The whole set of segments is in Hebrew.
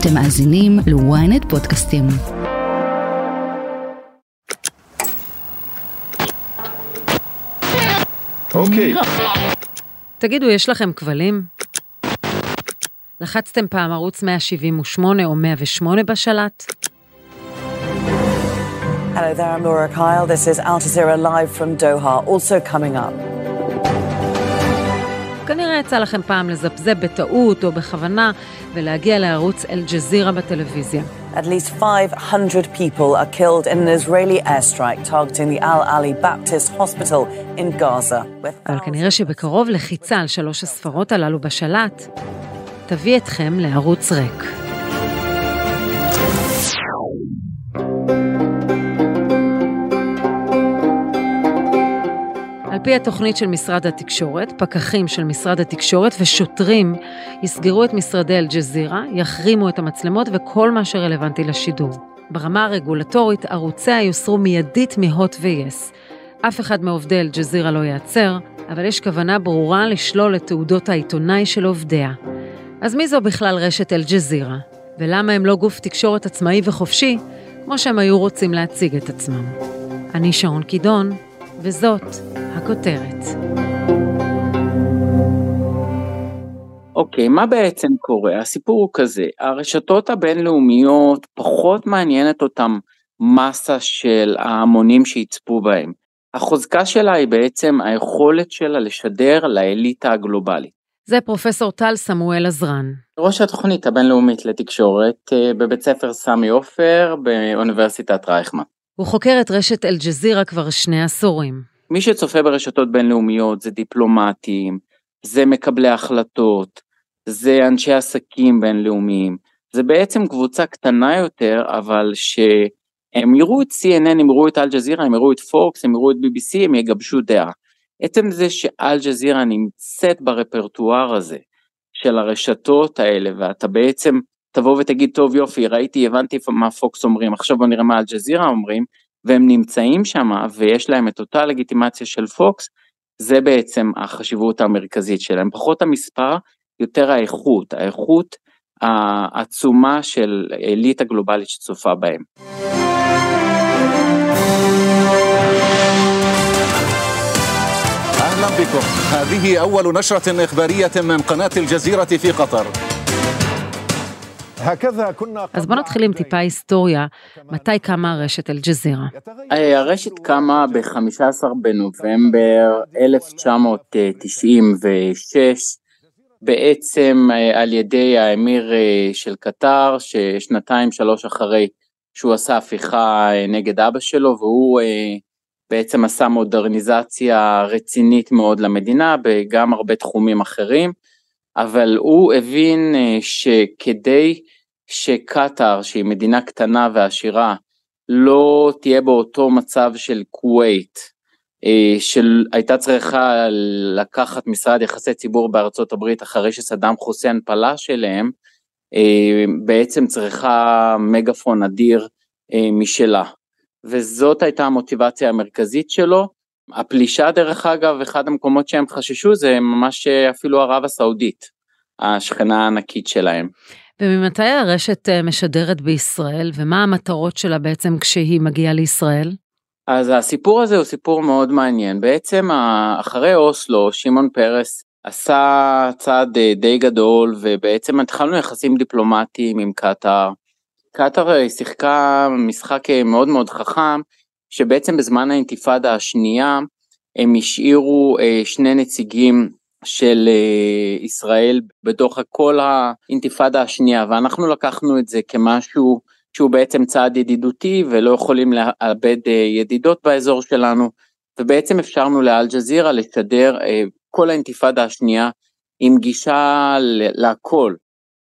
אתם מאזינים ל-ynet פודקאסטים. אוקיי. תגידו, יש לכם כבלים? לחצתם פעם ערוץ 178 או 108 בשלט? Hello there, I'm Laura Kyle. This is Al Jazeera live from Doha. Also coming up. כנראה יצא לכם פעם לזפזפ בטעות או בכוונה ולהגיע לערוץ אל-ג'זירה בטלוויזיה. At least 500 people are killed in an Israeli airstrike targeting the Al Ali Baptist Hospital in Gaza. אבל כנראה שבקרוב לחיצה על שלוש הספרות הללו בשלט תביא אתכם לערוץ ריק. על פי התוכנית של משרד התקשורת, פקחים של משרד התקשורת ושוטרים יסגרו את משרדי אל-ג'זירה, יחרימו את המצלמות וכל מה שרלוונטי לשידור. ברמה הרגולטורית, ערוציה יוסרו מיידית מהוט ויס. אף אחד מעובדי אל-ג'זירה לא ייעצר, אבל יש כוונה ברורה לשלול את תעודות העיתונאי של עובדיה. אז מי זו בכלל רשת אל-ג'זירה? ולמה הם לא גוף תקשורת עצמאי וחופשי, כמו שהם היו רוצים להציג את עצמם? אני שרון קידון, וזאת הכותרת. אוקיי, okay, מה בעצם קורה? הסיפור הוא כזה, הרשתות הבינלאומיות פחות מעניינת אותם מסה של ההמונים שיצפו בהם. החוזקה שלה היא בעצם היכולת שלה לשדר לאליטה הגלובלית. זה פרופסור טל סמואל עזרן. ראש התוכנית הבינלאומית לתקשורת אה, בבית ספר סמי עופר באוניברסיטת רייכמן. הוא חוקר את רשת אל-ג'זירה כבר שני עשורים. מי שצופה ברשתות בינלאומיות זה דיפלומטים, זה מקבלי החלטות, זה אנשי עסקים בינלאומיים, זה בעצם קבוצה קטנה יותר, אבל שהם יראו את CNN, הם יראו את אל-ג'זירה, הם יראו את פוקס, הם יראו את BBC, הם יגבשו דעה. עצם זה שאל-ג'זירה נמצאת ברפרטואר הזה של הרשתות האלה, ואתה בעצם תבוא ותגיד, טוב יופי, ראיתי, הבנתי מה פוקס אומרים, עכשיו בוא נראה מה אל-ג'זירה אומרים, והם נמצאים שם ויש להם את אותה לגיטימציה של פוקס, זה בעצם החשיבות המרכזית שלהם, פחות המספר, יותר האיכות, האיכות העצומה של אליטה גלובלית שצופה בהם. أهلا بكم هذه أول نشرة إخبارية من قناة الجزيرة في قطر אז בוא נתחיל עם טיפה היסטוריה, מתי קמה רשת אל-ג'זירה? הרשת קמה ב-15 בנובמבר 1996, בעצם על ידי האמיר של קטר, ששנתיים שלוש אחרי שהוא עשה הפיכה נגד אבא שלו, והוא בעצם עשה מודרניזציה רצינית מאוד למדינה, בגם הרבה תחומים אחרים. אבל הוא הבין שכדי שקטאר, שהיא מדינה קטנה ועשירה, לא תהיה באותו מצב של כווית, שהייתה צריכה לקחת משרד יחסי ציבור בארצות הברית אחרי שסדאם חוסיין פלש אליהם, בעצם צריכה מגפון אדיר משלה. וזאת הייתה המוטיבציה המרכזית שלו. הפלישה דרך אגב, אחד המקומות שהם חששו זה ממש אפילו ערב הסעודית, השכנה הענקית שלהם. וממתי הרשת משדרת בישראל, ומה המטרות שלה בעצם כשהיא מגיעה לישראל? אז הסיפור הזה הוא סיפור מאוד מעניין. בעצם אחרי אוסלו, שמעון פרס עשה צעד די גדול, ובעצם התחלנו יחסים דיפלומטיים עם קטאר. קטאר שיחקה משחק מאוד מאוד חכם, שבעצם בזמן האינתיפאדה השנייה הם השאירו שני נציגים של ישראל בתוך כל האינתיפאדה השנייה, ואנחנו לקחנו את זה כמשהו שהוא בעצם צעד ידידותי ולא יכולים לאבד ידידות באזור שלנו, ובעצם אפשרנו לאל-ג'זירה לשדר כל האינתיפאדה השנייה עם גישה להכל.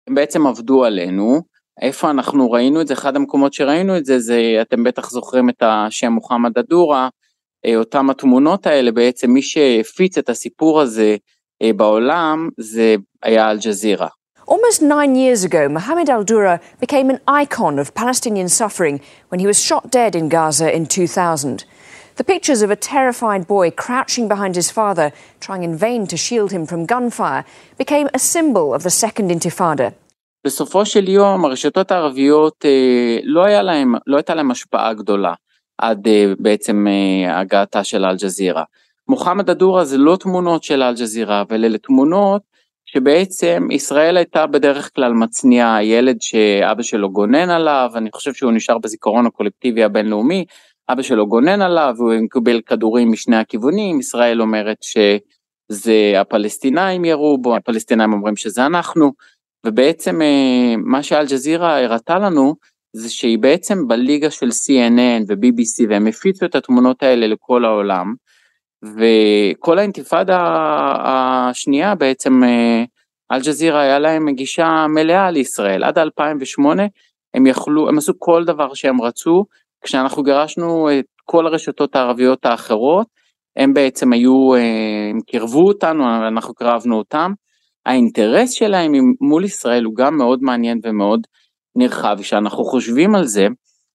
הם בעצם עבדו עלינו, איפה אנחנו ראינו את זה, אחד המקומות שראינו את זה, זה אתם בטח זוכרים את השם מוחמד א-דורה, אותם התמונות האלה, בעצם מי שהפיץ את הסיפור הזה בעולם זה היה אל-ג'זירה. Almost nine years ago, Mohammed Al Dura became an icon of Palestinian suffering when he was shot dead in Gaza in 2000. The pictures of a terrified boy crouching behind his father, trying in vain to shield him from gunfire, became a symbol of the Second Intifada. בסופו של יום הרשתות הערביות אה, לא, להם, לא הייתה להם השפעה גדולה עד אה, בעצם אה, הגעתה של אל-ג'זירה. מוחמד א-דורה זה לא תמונות של אל-ג'זירה, אבל אלה תמונות שבעצם ישראל הייתה בדרך כלל מצניעה, ילד שאבא שלו גונן עליו, אני חושב שהוא נשאר בזיכרון הקולקטיבי הבינלאומי, אבא שלו גונן עליו, והוא מקבל כדורים משני הכיוונים, ישראל אומרת שזה הפלסטינאים ירו בו, הפלסטינאים אומרים שזה אנחנו, ובעצם אה, מה שאלג'זירה הראתה לנו, זה שהיא בעצם בליגה של CNN ו-BBC והם הפיצו את התמונות האלה לכל העולם, וכל האינתיפאדה השנייה בעצם אה, אל-ג'זירה היה להם גישה מלאה לישראל, עד 2008 הם יכלו, הם עשו כל דבר שהם רצו, כשאנחנו גירשנו את כל הרשתות הערביות האחרות, הם בעצם היו, אה, הם קירבו אותנו, אנחנו קרבנו אותם, האינטרס שלהם מול ישראל הוא גם מאוד מעניין ומאוד נרחב, כשאנחנו חושבים על זה,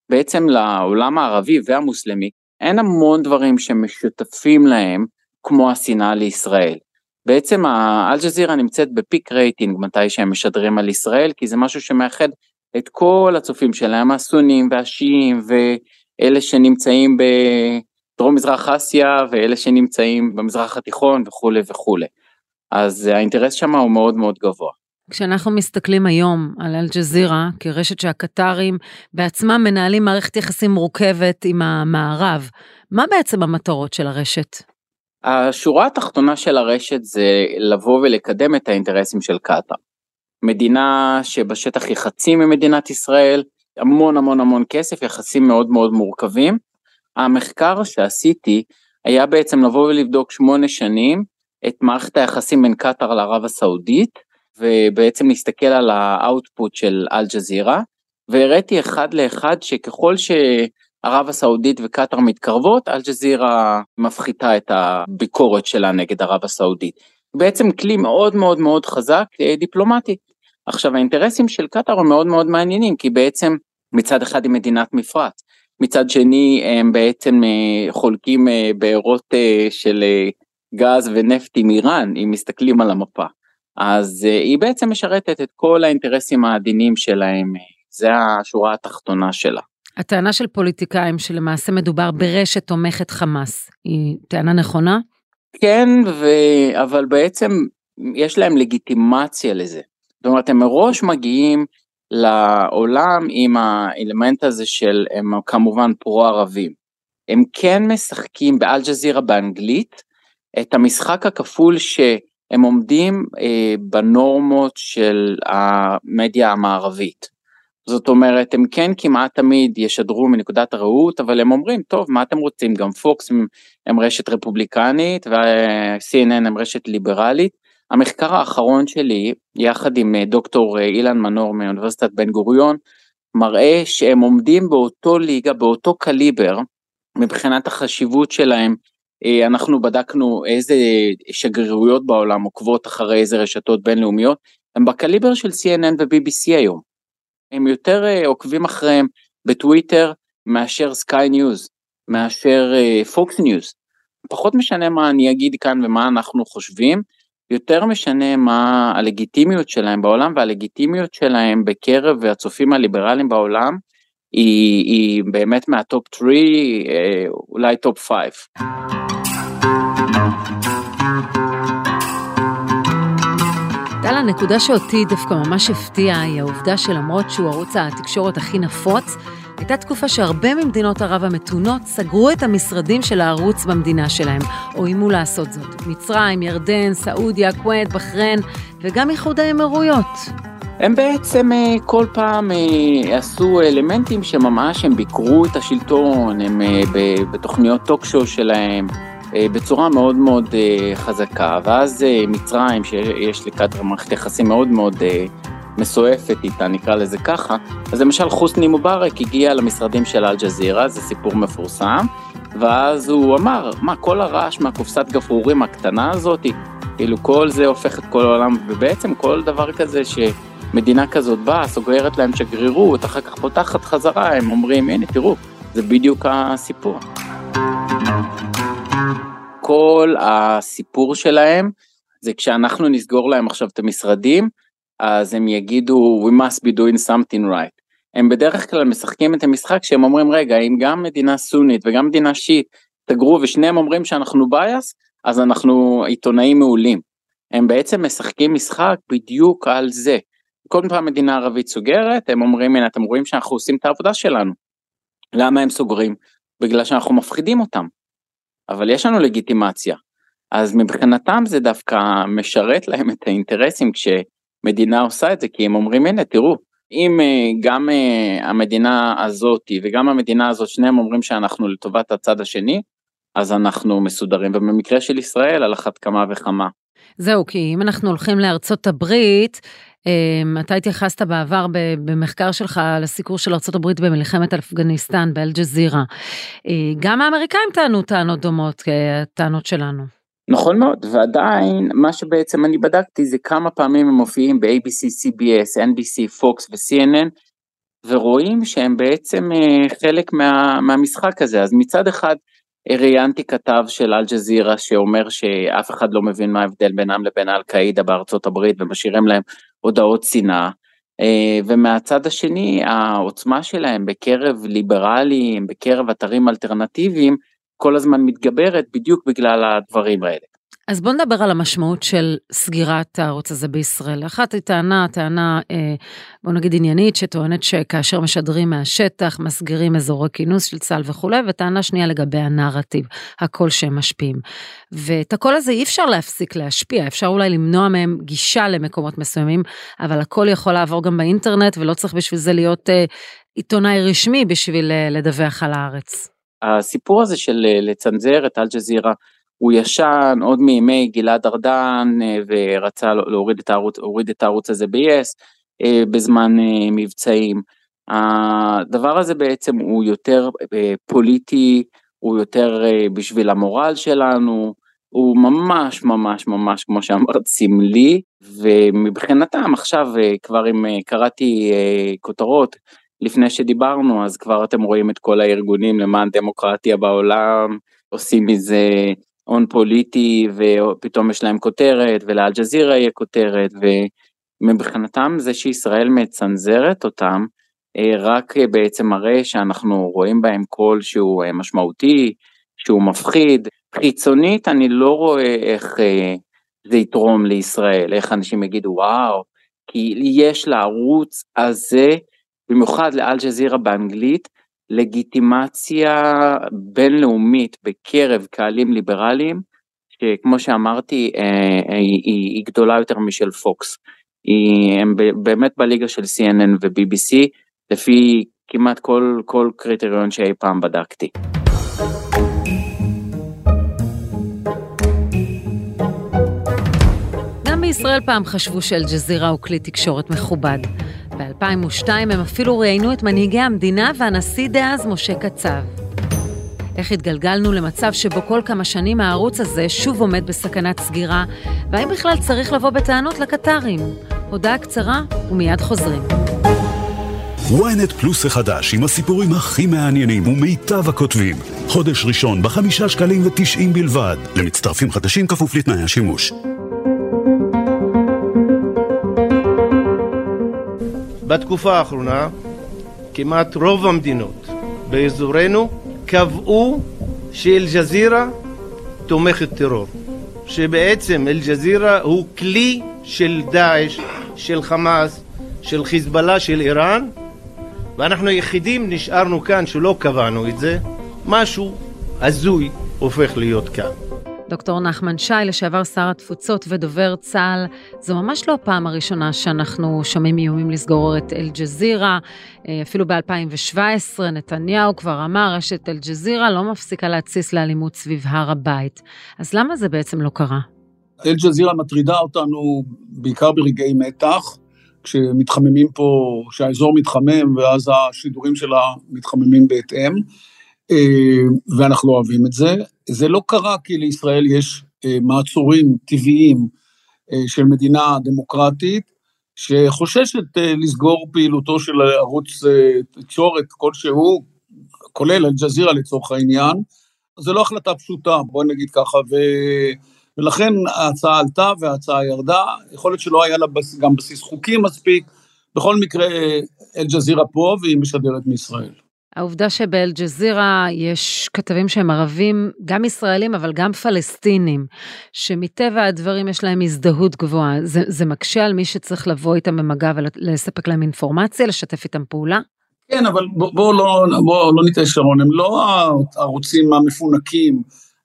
בעצם לעולם הערבי והמוסלמי, אין המון דברים שמשותפים להם כמו השנאה לישראל. בעצם אל-ג'זירה נמצאת בפיק רייטינג מתי שהם משדרים על ישראל, כי זה משהו שמאחד את כל הצופים שלהם, הסונים והשיעים ואלה שנמצאים בדרום מזרח אסיה ואלה שנמצאים במזרח התיכון וכולי וכולי. אז האינטרס שם הוא מאוד מאוד גבוה. כשאנחנו מסתכלים היום על אל-ג'זירה כרשת שהקטרים בעצמם מנהלים מערכת יחסים מורכבת עם המערב, מה בעצם המטרות של הרשת? השורה התחתונה של הרשת זה לבוא ולקדם את האינטרסים של קטאר. מדינה שבשטח היא חצי ממדינת ישראל, המון המון המון כסף, יחסים מאוד מאוד מורכבים. המחקר שעשיתי היה בעצם לבוא ולבדוק שמונה שנים את מערכת היחסים בין קטאר לערב הסעודית, ובעצם להסתכל על האאוטפוט של אל-ג'זירה, והראיתי אחד לאחד שככל שערב הסעודית וקטאר מתקרבות, אל-ג'זירה מפחיתה את הביקורת שלה נגד ערב הסעודית. בעצם כלי מאוד מאוד מאוד חזק אה, דיפלומטי. עכשיו האינטרסים של קטאר הם מאוד מאוד מעניינים, כי בעצם מצד אחד היא מדינת מפרץ, מצד שני הם בעצם אה, חולקים אה, בארות של גז ונפט עם איראן, אם מסתכלים על המפה. אז uh, היא בעצם משרתת את כל האינטרסים העדינים שלהם, זה השורה התחתונה שלה. הטענה של פוליטיקאים שלמעשה מדובר ברשת תומכת חמאס, היא טענה נכונה? כן, ו... אבל בעצם יש להם לגיטימציה לזה. זאת אומרת, הם מראש מגיעים לעולם עם האלמנט הזה של הם כמובן פרו-ערבים. הם כן משחקים באל-ג'זירה באנגלית את המשחק הכפול ש... הם עומדים אה, בנורמות של המדיה המערבית. זאת אומרת, הם כן כמעט תמיד ישדרו מנקודת הראות, אבל הם אומרים, טוב, מה אתם רוצים? גם פוקס הם, הם רשת רפובליקנית ו-CNN הם רשת ליברלית. המחקר האחרון שלי, יחד עם אה, דוקטור אה, אילן מנור מאוניברסיטת בן גוריון, מראה שהם עומדים באותו ליגה, באותו קליבר, מבחינת החשיבות שלהם אנחנו בדקנו איזה שגרירויות בעולם עוקבות אחרי איזה רשתות בינלאומיות, הם בקליבר של CNN ו-BBC היום. הם יותר אה, עוקבים אחריהם בטוויטר מאשר Sky News, מאשר פוקס אה, ניוז. פחות משנה מה אני אגיד כאן ומה אנחנו חושבים, יותר משנה מה הלגיטימיות שלהם בעולם והלגיטימיות שלהם בקרב הצופים הליברליים בעולם היא, היא באמת מה top 3, אה, אולי top 5. טל, הנקודה שאותי דווקא ממש הפתיעה היא העובדה שלמרות שהוא ערוץ התקשורת הכי נפוץ, הייתה תקופה שהרבה ממדינות ערב המתונות סגרו את המשרדים של הערוץ במדינה שלהם, או איימו לעשות זאת. מצרים, ירדן, סעודיה, כווית, בחריין וגם איחוד האמירויות. הם בעצם אה, כל פעם אה, עשו אלמנטים שממש הם ביקרו את השלטון, הם אה, בתוכניות טוקשו שלהם, בצורה מאוד מאוד חזקה, ואז מצרים, שיש לקטר מערכת יחסים מאוד מאוד מסועפת איתה, נקרא לזה ככה, אז למשל חוסני מובארק הגיע למשרדים של אל-ג'זירה, זה סיפור מפורסם, ואז הוא אמר, מה, כל הרעש מהקופסת גפרורים הקטנה הזאתי, כאילו כל זה הופך את כל העולם, ובעצם כל דבר כזה ש... מדינה כזאת באה, סוגרת להם שגרירות, אחר כך פותחת חזרה, הם אומרים, הנה תראו, זה בדיוק הסיפור. כל הסיפור שלהם זה כשאנחנו נסגור להם עכשיו את המשרדים, אז הם יגידו we must be doing something right. הם בדרך כלל משחקים את המשחק שהם אומרים רגע אם גם מדינה סונית וגם מדינה שיעית סגרו ושניהם אומרים שאנחנו בייס אז אנחנו עיתונאים מעולים. הם בעצם משחקים משחק בדיוק על זה. כל פעם מדינה ערבית סוגרת הם אומרים הנה אתם רואים שאנחנו עושים את העבודה שלנו. למה הם סוגרים? בגלל שאנחנו מפחידים אותם. אבל יש לנו לגיטימציה. אז מבחינתם זה דווקא משרת להם את האינטרסים כשמדינה עושה את זה כי הם אומרים הנה תראו אם אה, גם אה, המדינה הזאת וגם המדינה הזאת שניהם אומרים שאנחנו לטובת הצד השני אז אנחנו מסודרים ובמקרה של ישראל על אחת כמה וכמה. זהו כי אם אנחנו הולכים לארצות הברית אתה התייחסת בעבר במחקר שלך לסיקור של ארה"ב במלחמת אפגניסטן באל-ג'זירה. אה, גם האמריקאים טענו טענות דומות כטענות שלנו. נכון מאוד ועדיין מה שבעצם אני בדקתי זה כמה פעמים הם מופיעים ב-ABC, CBS, NBC, Fox ו-CNN ורואים שהם בעצם אה, חלק מה, מהמשחק הזה אז מצד אחד ראיינתי כתב של אל-ג'זירה שאומר שאף אחד לא מבין מה ההבדל בינם לבין אל-קאעידה בארצות הברית ומשאירים להם הודעות שנאה. אה, ומהצד השני העוצמה שלהם בקרב ליברליים, בקרב אתרים אלטרנטיביים, כל הזמן מתגברת בדיוק בגלל הדברים האלה. אז בוא נדבר על המשמעות של סגירת הערוץ הזה בישראל. אחת היא טענה, טענה, אה, בוא נגיד עניינית, שטוענת שכאשר משדרים מהשטח, מסגירים אזורי כינוס של צה"ל וכולי, וטענה שנייה לגבי הנרטיב, הקול שהם משפיעים. ואת הקול הזה אי אפשר להפסיק להשפיע, אפשר אולי למנוע מהם גישה למקומות מסוימים, אבל הקול יכול לעבור גם באינטרנט, ולא צריך בשביל זה להיות אה, עיתונאי רשמי בשביל אה, לדווח על הארץ. הסיפור הזה של לצנזר את אל-ג'זירה, הוא ישן עוד מימי גלעד ארדן אה, ורצה להוריד את הערוץ, את הערוץ הזה ב-yes אה, בזמן אה, מבצעים. הדבר הזה בעצם הוא יותר פוליטי, הוא יותר בשביל המורל שלנו, הוא ממש ממש ממש כמו שאמרת סמלי ומבחינתם עכשיו כבר אם קראתי כותרות לפני שדיברנו אז כבר אתם רואים את כל הארגונים למען דמוקרטיה בעולם עושים מזה הון פוליטי ופתאום יש להם כותרת ולאלג'זירה יהיה כותרת ומבחינתם זה שישראל מצנזרת אותם אה, רק בעצם מראה שאנחנו רואים בהם קול שהוא אה, משמעותי, שהוא מפחיד. חיצונית אני לא רואה איך אה, זה יתרום לישראל, איך אנשים יגידו וואו, כי יש לערוץ הזה, במיוחד לאלג'זירה באנגלית, לגיטימציה בינלאומית בקרב קהלים ליברליים, שכמו שאמרתי, אה, אה, היא, גדולה יותר משל פוקס. הם באמת בליגה של CNN ו-BBC, לפי כמעט כל, כל קריטריון שאי פעם בדקתי. גם בישראל פעם חשבו שאל-ג'זירה הוא כלי תקשורת מכובד. ב-2002 הם אפילו ראיינו את מנהיגי המדינה והנשיא דאז משה קצב. איך התגלגלנו למצב שבו כל כמה שנים הערוץ הזה שוב עומד בסכנת סגירה, והאם בכלל צריך לבוא בטענות לקטרים? הודעה קצרה ומיד חוזרים. ynet פלוס החדש עם הסיפורים הכי מעניינים ומיטב הכותבים. חודש ראשון בחמישה שקלים ותשעים בלבד. למצטרפים חדשים כפוף לתנאי השימוש. בתקופה האחרונה כמעט רוב המדינות באזורנו קבעו שאל-ג'זירה תומכת טרור, שבעצם אל-ג'זירה הוא כלי של דאעש, של חמאס, של חיזבאללה, של איראן, ואנחנו היחידים נשארנו כאן שלא קבענו את זה, משהו הזוי הופך להיות כאן. דוקטור נחמן שי, לשעבר שר התפוצות ודובר צה"ל, זו ממש לא הפעם הראשונה שאנחנו שומעים איומים לסגור את אל-ג'זירה. אה, אפילו ב-2017 נתניהו כבר אמר, רשת אל-ג'זירה לא מפסיקה להתסיס לאלימות סביב הר הבית. אז למה זה בעצם לא קרה? אל-ג'זירה מטרידה אותנו בעיקר ברגעי מתח, כשמתחממים פה, כשהאזור מתחמם ואז השידורים שלה מתחממים בהתאם. אה, ואנחנו אוהבים את זה. זה לא קרה כי לישראל יש אה, מעצורים טבעיים אה, של מדינה דמוקרטית, שחוששת לסגור פעילותו של ערוץ תקשורת כלשהו, כולל אל-ג'זירה לצורך העניין. זו לא החלטה פשוטה, בוא נגיד ככה, ו... ולכן ההצעה עלתה וההצעה ירדה, יכול להיות שלא היה לה גם בסיס חוקי מספיק, בכל מקרה אל-ג'זירה פה והיא משדרת מישראל. העובדה שבאל-ג'זירה יש כתבים שהם ערבים, גם ישראלים, אבל גם פלסטינים, שמטבע הדברים יש להם הזדהות גבוהה, זה, זה מקשה על מי שצריך לבוא איתם במגע ולספק להם אינפורמציה, לשתף איתם פעולה? כן, אבל בואו בוא לא, בוא לא ניתן שרון, הם לא הערוצים המפונקים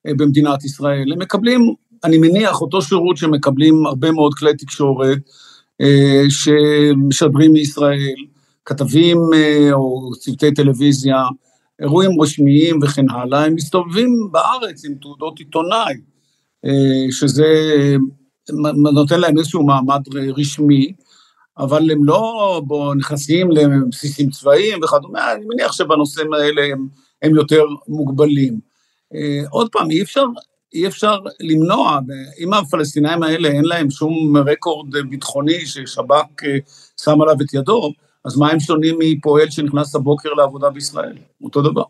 אה, במדינת ישראל, הם מקבלים, אני מניח, אותו שירות שמקבלים הרבה מאוד כלי תקשורת אה, שמשדרים מישראל, כתבים אה, או צוותי טלוויזיה, אירועים רשמיים וכן הלאה, הם מסתובבים בארץ עם תעודות עיתונאי, שזה נותן להם איזשהו מעמד רשמי, אבל הם לא בוא, נכנסים לבסיסים צבאיים וכדומה, אני מניח שבנושאים האלה הם, הם יותר מוגבלים. עוד פעם, אי אפשר, אי אפשר למנוע, אם הפלסטינאים האלה אין להם שום רקורד ביטחוני ששב"כ שם עליו את ידו, אז מה הם שונים מפועל שנכנס הבוקר לעבודה בישראל? אותו דבר.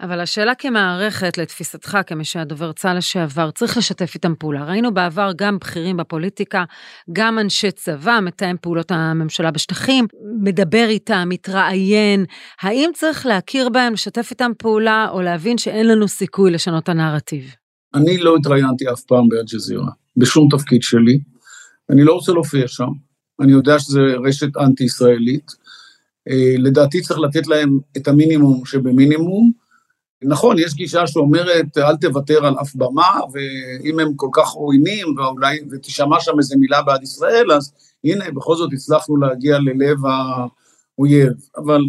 אבל השאלה כמערכת, לתפיסתך, כמי שהיה דובר צה"ל לשעבר, צריך לשתף איתם פעולה. ראינו בעבר גם בכירים בפוליטיקה, גם אנשי צבא, מתאם פעולות הממשלה בשטחים, מדבר איתם, מתראיין. האם צריך להכיר בהם, לשתף איתם פעולה, או להבין שאין לנו סיכוי לשנות את הנרטיב? אני לא התראיינתי אף פעם באל-ג'זירה, בשום תפקיד שלי. אני לא רוצה להופיע שם. אני יודע שזו רשת אנטי-ישראלית. אה, לדעתי צריך לתת להם את המינימום שבמינימום, נכון, יש גישה שאומרת, אל תוותר על אף במה, ואם הם כל כך עוינים, ואולי, ותשמע שם איזה מילה בעד ישראל, אז הנה, בכל זאת הצלחנו להגיע ללב האויב. אבל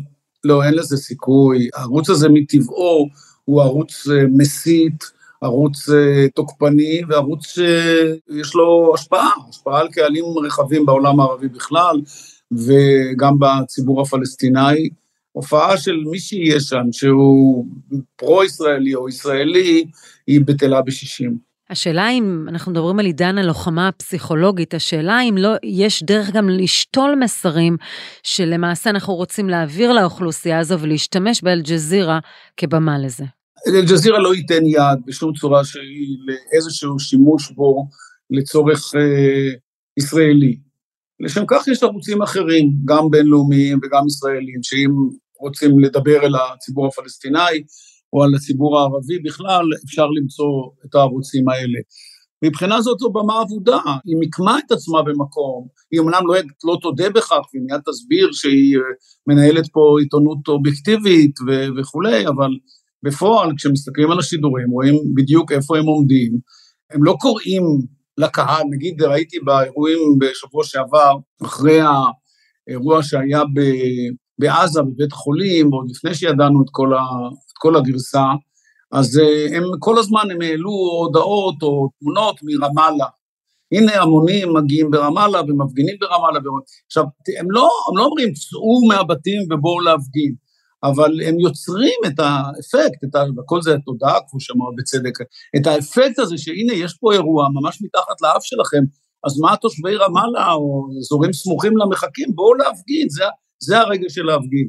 לא, אין לזה סיכוי. הערוץ הזה מטבעו הוא ערוץ אה, מסית, ערוץ אה, תוקפני, וערוץ שיש לו השפעה, השפעה על קהלים רחבים בעולם הערבי בכלל, וגם בציבור הפלסטיני. הופעה של מי שיהיה שם, שהוא פרו-ישראלי או ישראלי, היא בטלה בשישים. השאלה אם אנחנו מדברים על עידן הלוחמה הפסיכולוגית, השאלה אם לא יש דרך גם לשתול מסרים שלמעשה אנחנו רוצים להעביר לאוכלוסייה הזו ולהשתמש באל-ג'זירה כבמה לזה. אל-ג'זירה לא ייתן יד בשום צורה שהיא לאיזשהו שימוש בו לצורך אה, ישראלי. לשם כך יש ערוצים אחרים, גם בינלאומיים וגם ישראלים, שאם רוצים לדבר אל הציבור הפלסטיני או על הציבור הערבי בכלל, אפשר למצוא את הערוצים האלה. מבחינה זאת זו במה אבודה, היא מיקמה את עצמה במקום, היא אמנם לא, לא תודה בכך, היא מיד תסביר שהיא אה, מנהלת פה עיתונות אובייקטיבית ו- וכולי, אבל בפועל כשמסתכלים על השידורים רואים בדיוק איפה הם עומדים, הם לא קוראים לקהל, נגיד ראיתי באירועים בשבוע שעבר, אחרי האירוע שהיה בעזה, בבית חולים, עוד לפני שידענו את כל, ה, את כל הגרסה, אז אה, הם כל הזמן, הם העלו הודעות או תמונות מרמאללה. הנה המונים מגיעים ברמאללה ומפגינים ברמאללה. עכשיו, הם לא, הם לא אומרים, צאו מהבתים ובואו להפגין, אבל הם יוצרים את האפקט, את ה... וכל זה תודה, כמו שאמר בצדק, את האפקט הזה שהנה, יש פה אירוע ממש מתחת לאף שלכם, אז מה תושבי רמאללה או אזורים סמוכים למחכים, בואו להפגין, זה, זה הרגע של להפגין.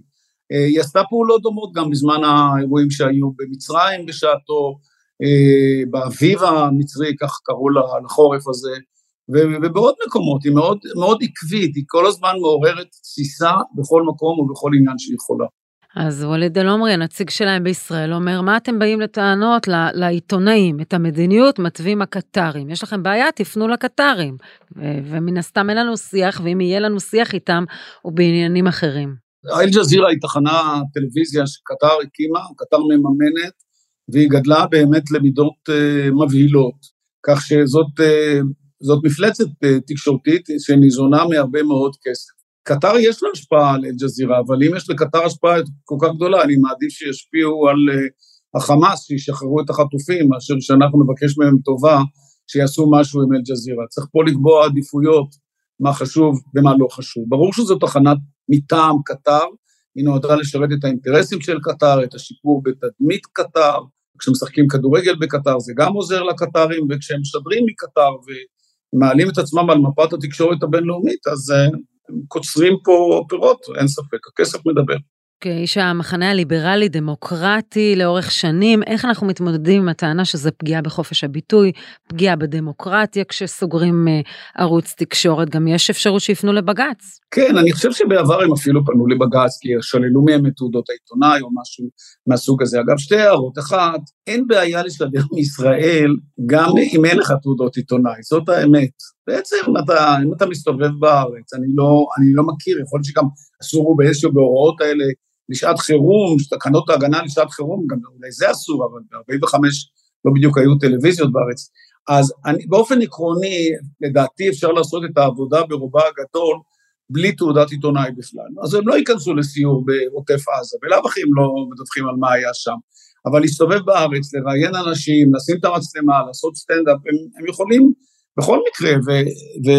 אה, היא עשתה פעולות דומות גם בזמן האירועים שהיו במצרים בשעתו, אה, באביב המצרי, כך קראו לחורף הזה, ובעוד מקומות, היא מאוד, מאוד עקבית, היא כל הזמן מעוררת תסיסה בכל מקום ובכל עניין שהיא יכולה. אז ווליד אל-עומרי, הנציג שלהם בישראל, אומר, מה אתם באים לטענות לעיתונאים? את המדיניות מתווים הקטרים. יש לכם בעיה, תפנו לקטרים. ומן הסתם אין לנו שיח, ואם יהיה לנו שיח איתם, הוא בעניינים אחרים. אל-ג'זירה היא תחנה טלוויזיה שקטר הקימה, קטר מממנת, והיא גדלה באמת למידות uh, מבהילות. כך שזאת uh, מפלצת uh, תקשורתית שניזונה מהרבה מאוד כסף. קטר יש לה השפעה על אל-ג'זירה, אבל אם יש לקטר השפעה כל כך גדולה, אני מעדיף שישפיעו על uh, החמאס, שישחררו את החטופים, מאשר שאנחנו נבקש מהם טובה, שיעשו משהו עם אל-ג'זירה. צריך פה לקבוע עדיפויות, מה חשוב ומה לא חשוב. ברור שזו תחנת מטעם קטר, היא נועדה לשרת את האינטרסים של קטר, את השיפור בתדמית קטר, כשמשחקים כדורגל בקטר זה גם עוזר לקטרים, וכשהם משדרים מקטר ומעלים את עצמם על מפת התקשורת הבינלאומית, אז uh, קוצרים פה פירות, אין ספק, הכסף מדבר. כאיש המחנה הליברלי-דמוקרטי לאורך שנים, איך אנחנו מתמודדים עם הטענה שזה פגיעה בחופש הביטוי, פגיעה בדמוקרטיה כשסוגרים uh, ערוץ תקשורת, גם יש אפשרות שיפנו לבג"ץ. כן, אני חושב שבעבר הם אפילו פנו לבג"ץ, כי שללו מהם את תעודות העיתונאי או משהו מהסוג הזה. אגב, שתי הערות. אחת, אין בעיה לשדר מישראל גם אם אין לך תעודות עיתונאי, זאת האמת. בעצם אתה, אם אתה מסתובב בארץ, אני לא, אני לא מכיר, יכול להיות שגם אסור באיזשהו בהוראות האלה לשעת חירום, תקנות ההגנה לשעת חירום, גם אולי זה אסור, אבל ב-45 לא בדיוק היו טלוויזיות בארץ. אז אני, באופן עקרוני, לדעתי אפשר לעשות את העבודה ברובה הגדול בלי תעודת עיתונאי בכלל. אז הם לא ייכנסו לסיור בעוטף עזה, בלאו הכי הם לא מדווחים על מה היה שם. אבל להסתובב בארץ, לראיין אנשים, לשים את המצלמה, לעשות סטנדאפ, הם, הם יכולים בכל מקרה, ו, ו,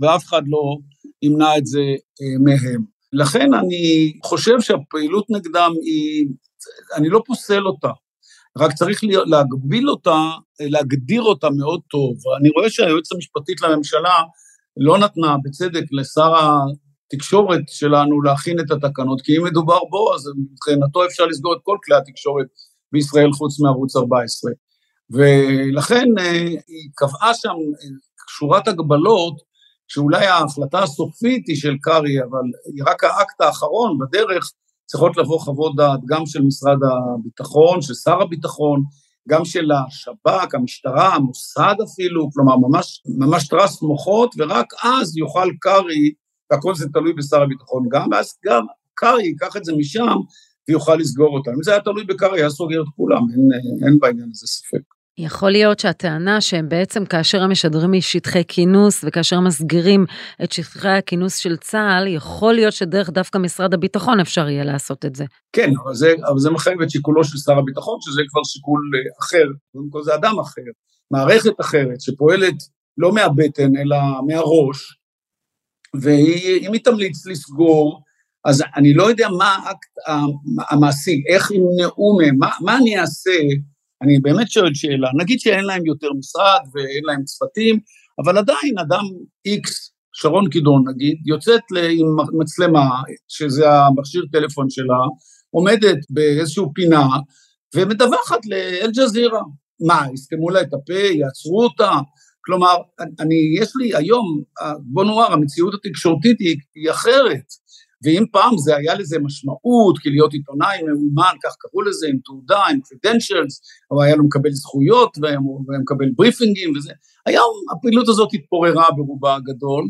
ואף אחד לא ימנע את זה אה, מהם. לכן אני חושב שהפעילות נגדם היא, אני לא פוסל אותה, רק צריך להגביל אותה, להגדיר אותה מאוד טוב. אני רואה שהיועצת המשפטית לממשלה לא נתנה, בצדק, לשר התקשורת שלנו להכין את התקנות, כי אם מדובר בו, אז מבחינתו אפשר לסגור את כל כלי התקשורת בישראל חוץ מערוץ 14. ולכן אה, היא קבעה שם שורת הגבלות שאולי ההחלטה הסופית היא של קרעי, אבל היא רק האקט האחרון, בדרך צריכות לבוא חוות דעת גם של משרד הביטחון, של שר הביטחון, גם של השב"כ, המשטרה, המוסד אפילו, כלומר ממש, ממש טרס מוחות, ורק אז יוכל קרעי, והכל זה תלוי בשר הביטחון גם, ואז גם קרעי ייקח את זה משם ויוכל לסגור אותם. אם זה היה תלוי בקרעי, היה סוגר את כולם, אין, אין בעניין הזה ספק. יכול להיות שהטענה שהם בעצם כאשר הם משדרים משטחי כינוס וכאשר מסגירים את שטחי הכינוס של צה"ל, יכול להיות שדרך דווקא משרד הביטחון אפשר יהיה לעשות את זה. כן, אבל זה, אבל זה מחייב את שיקולו של שר הביטחון, שזה כבר שיקול אה, אחר, קודם כל זה אדם אחר, מערכת אחרת שפועלת לא מהבטן אלא מהראש, ואם היא תמליץ לסגור, אז אני לא יודע מה האקט המעשי, איך ימנעו מהם, מה, מה אני אעשה אני באמת שואל שאלה, נגיד שאין להם יותר משרד ואין להם צוותים, אבל עדיין אדם איקס, שרון קידון נגיד, יוצאת עם מצלמה, שזה המכשיר טלפון שלה, עומדת באיזשהו פינה ומדווחת לאל-ג'זירה. מה, יסתמו לה את הפה, יעצרו אותה? כלומר, אני, יש לי היום, בוא נאמר, המציאות התקשורתית היא, היא אחרת. ואם פעם זה היה לזה משמעות, כי להיות עיתונאי מאומן, כך קראו לזה, עם תעודה, עם credentials, או היה לו מקבל זכויות, והיה מקבל בריפינגים וזה, היום הפעילות הזאת התפוררה ברובה הגדול,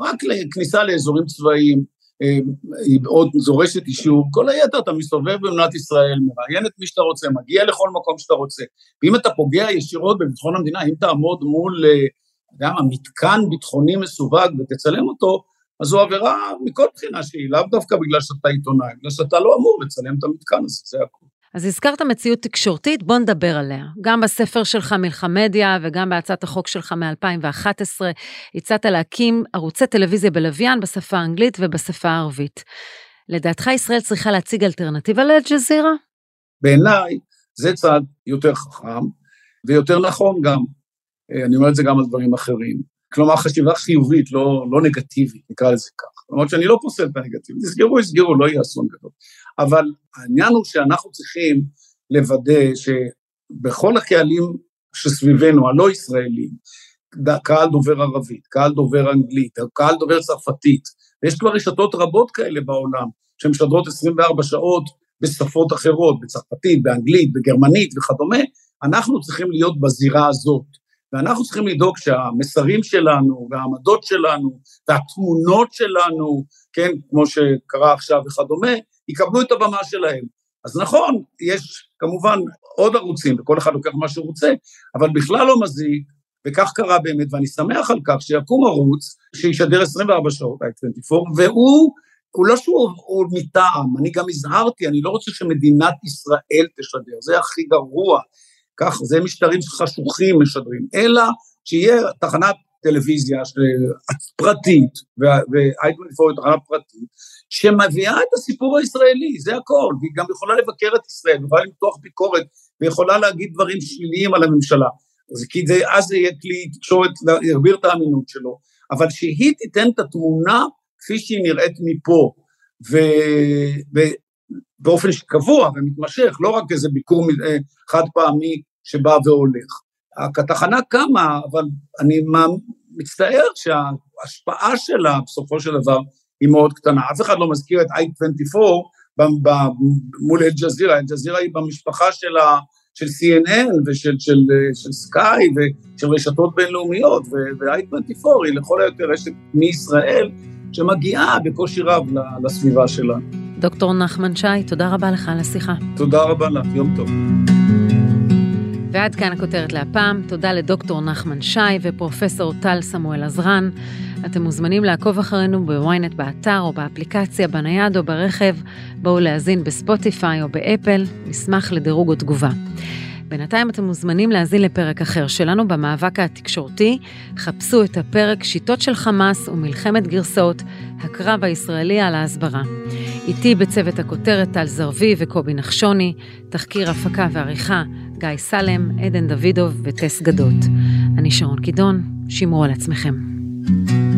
רק לכניסה לאזורים צבאיים, אה, היא עוד זורשת אישור, כל היתר אתה מסתובב במדינת ישראל, מראיין את מי שאתה רוצה, מגיע לכל מקום שאתה רוצה, ואם אתה פוגע ישירות בביטחון המדינה, אם תעמוד מול, אה, אתה יודע מה, מתקן ביטחוני מסווג ותצלם אותו, אז זו עבירה מכל בחינה שהיא, לאו דווקא בגלל שאתה עיתונאי, בגלל שאתה לא אמור לצלם את המתקן הזה, זה הכול. אז הזכרת מציאות תקשורתית, בוא נדבר עליה. גם בספר שלך מלחמדיה וגם בהצעת החוק שלך מ-2011, הצעת להקים ערוצי טלוויזיה בלוויין בשפה האנגלית ובשפה הערבית. לדעתך ישראל צריכה להציג אלטרנטיבה לאל-ג'זירה? בעיניי זה צעד יותר חכם ויותר נכון גם. אני אומר את זה גם על דברים אחרים. כלומר חשיבה חיובית, לא, לא נגטיבית, נקרא לזה כך. למרות שאני לא פוסל את הנגטיבית, יסגרו, יסגרו, לא יהיה אסון גדול. אבל העניין הוא שאנחנו צריכים לוודא שבכל הקהלים שסביבנו, הלא ישראלים, קהל דובר ערבית, קהל דובר אנגלית, קהל דובר צרפתית, ויש כבר רשתות רבות כאלה בעולם, שמשדרות 24 שעות בשפות אחרות, בצרפתית, באנגלית, בגרמנית וכדומה, אנחנו צריכים להיות בזירה הזאת. ואנחנו צריכים לדאוג שהמסרים שלנו והעמדות שלנו והתמונות שלנו, כן, כמו שקרה עכשיו וכדומה, יקבלו את הבמה שלהם. אז נכון, יש כמובן עוד ערוצים, וכל אחד לוקח מה שהוא רוצה, אבל בכלל לא מזיק, וכך קרה באמת, ואני שמח על כך שיקום ערוץ שישדר 24 שעות, i24, והוא, הוא לא שהוא מטעם, אני גם הזהרתי, אני לא רוצה שמדינת ישראל תשדר, זה הכי גרוע. כך, זה משטרים חשוכים משדרים, אלא שיהיה תחנת טלוויזיה פרטית, ו-i24 היא תחנה פרטית, שמביאה את הסיפור הישראלי, זה הכל, והיא גם יכולה לבקר את ישראל, יכולה למתוח ביקורת, ויכולה להגיד דברים שליליים על הממשלה. אז כי זה, אז זה יהיה כלי תקשורת, יגביר את האמינות שלו, אבל שהיא תיתן את התמונה כפי שהיא נראית מפה, ו, באופן קבוע ומתמשך, לא רק איזה ביקור אה, חד פעמי שבא והולך. התחנה קמה, אבל אני מצטער שההשפעה שלה בסופו של דבר היא מאוד קטנה. אף אחד לא מזכיר את i24 מול אל-ג'זירה, אל-ג'זירה היא במשפחה של, ה, של CNN ושל של, של סקאי ושל רשתות בינלאומיות, ו-i24 היא לכל היותר רשת מישראל שמגיעה בקושי רב לסביבה שלה. דוקטור נחמן שי, תודה רבה לך על השיחה. תודה רבה לך, יום טוב. ועד כאן הכותרת להפעם. תודה לדוקטור נחמן שי ופרופסור טל סמואל עזרן. אתם מוזמנים לעקוב אחרינו בוויינט באתר או באפליקציה, בנייד או ברכב. בואו להאזין בספוטיפיי או באפל, נשמח לדירוג או תגובה. בינתיים אתם מוזמנים להאזין לפרק אחר שלנו במאבק התקשורתי. חפשו את הפרק שיטות של חמאס ומלחמת גרסאות, הקרב הישראלי על ההסברה. איתי בצוות הכותרת טל זרבי וקובי נחשוני, תחקיר הפקה ועריכה גיא סלם, עדן דוידוב וטס גדות. אני שרון קידון, שמרו על עצמכם. thank you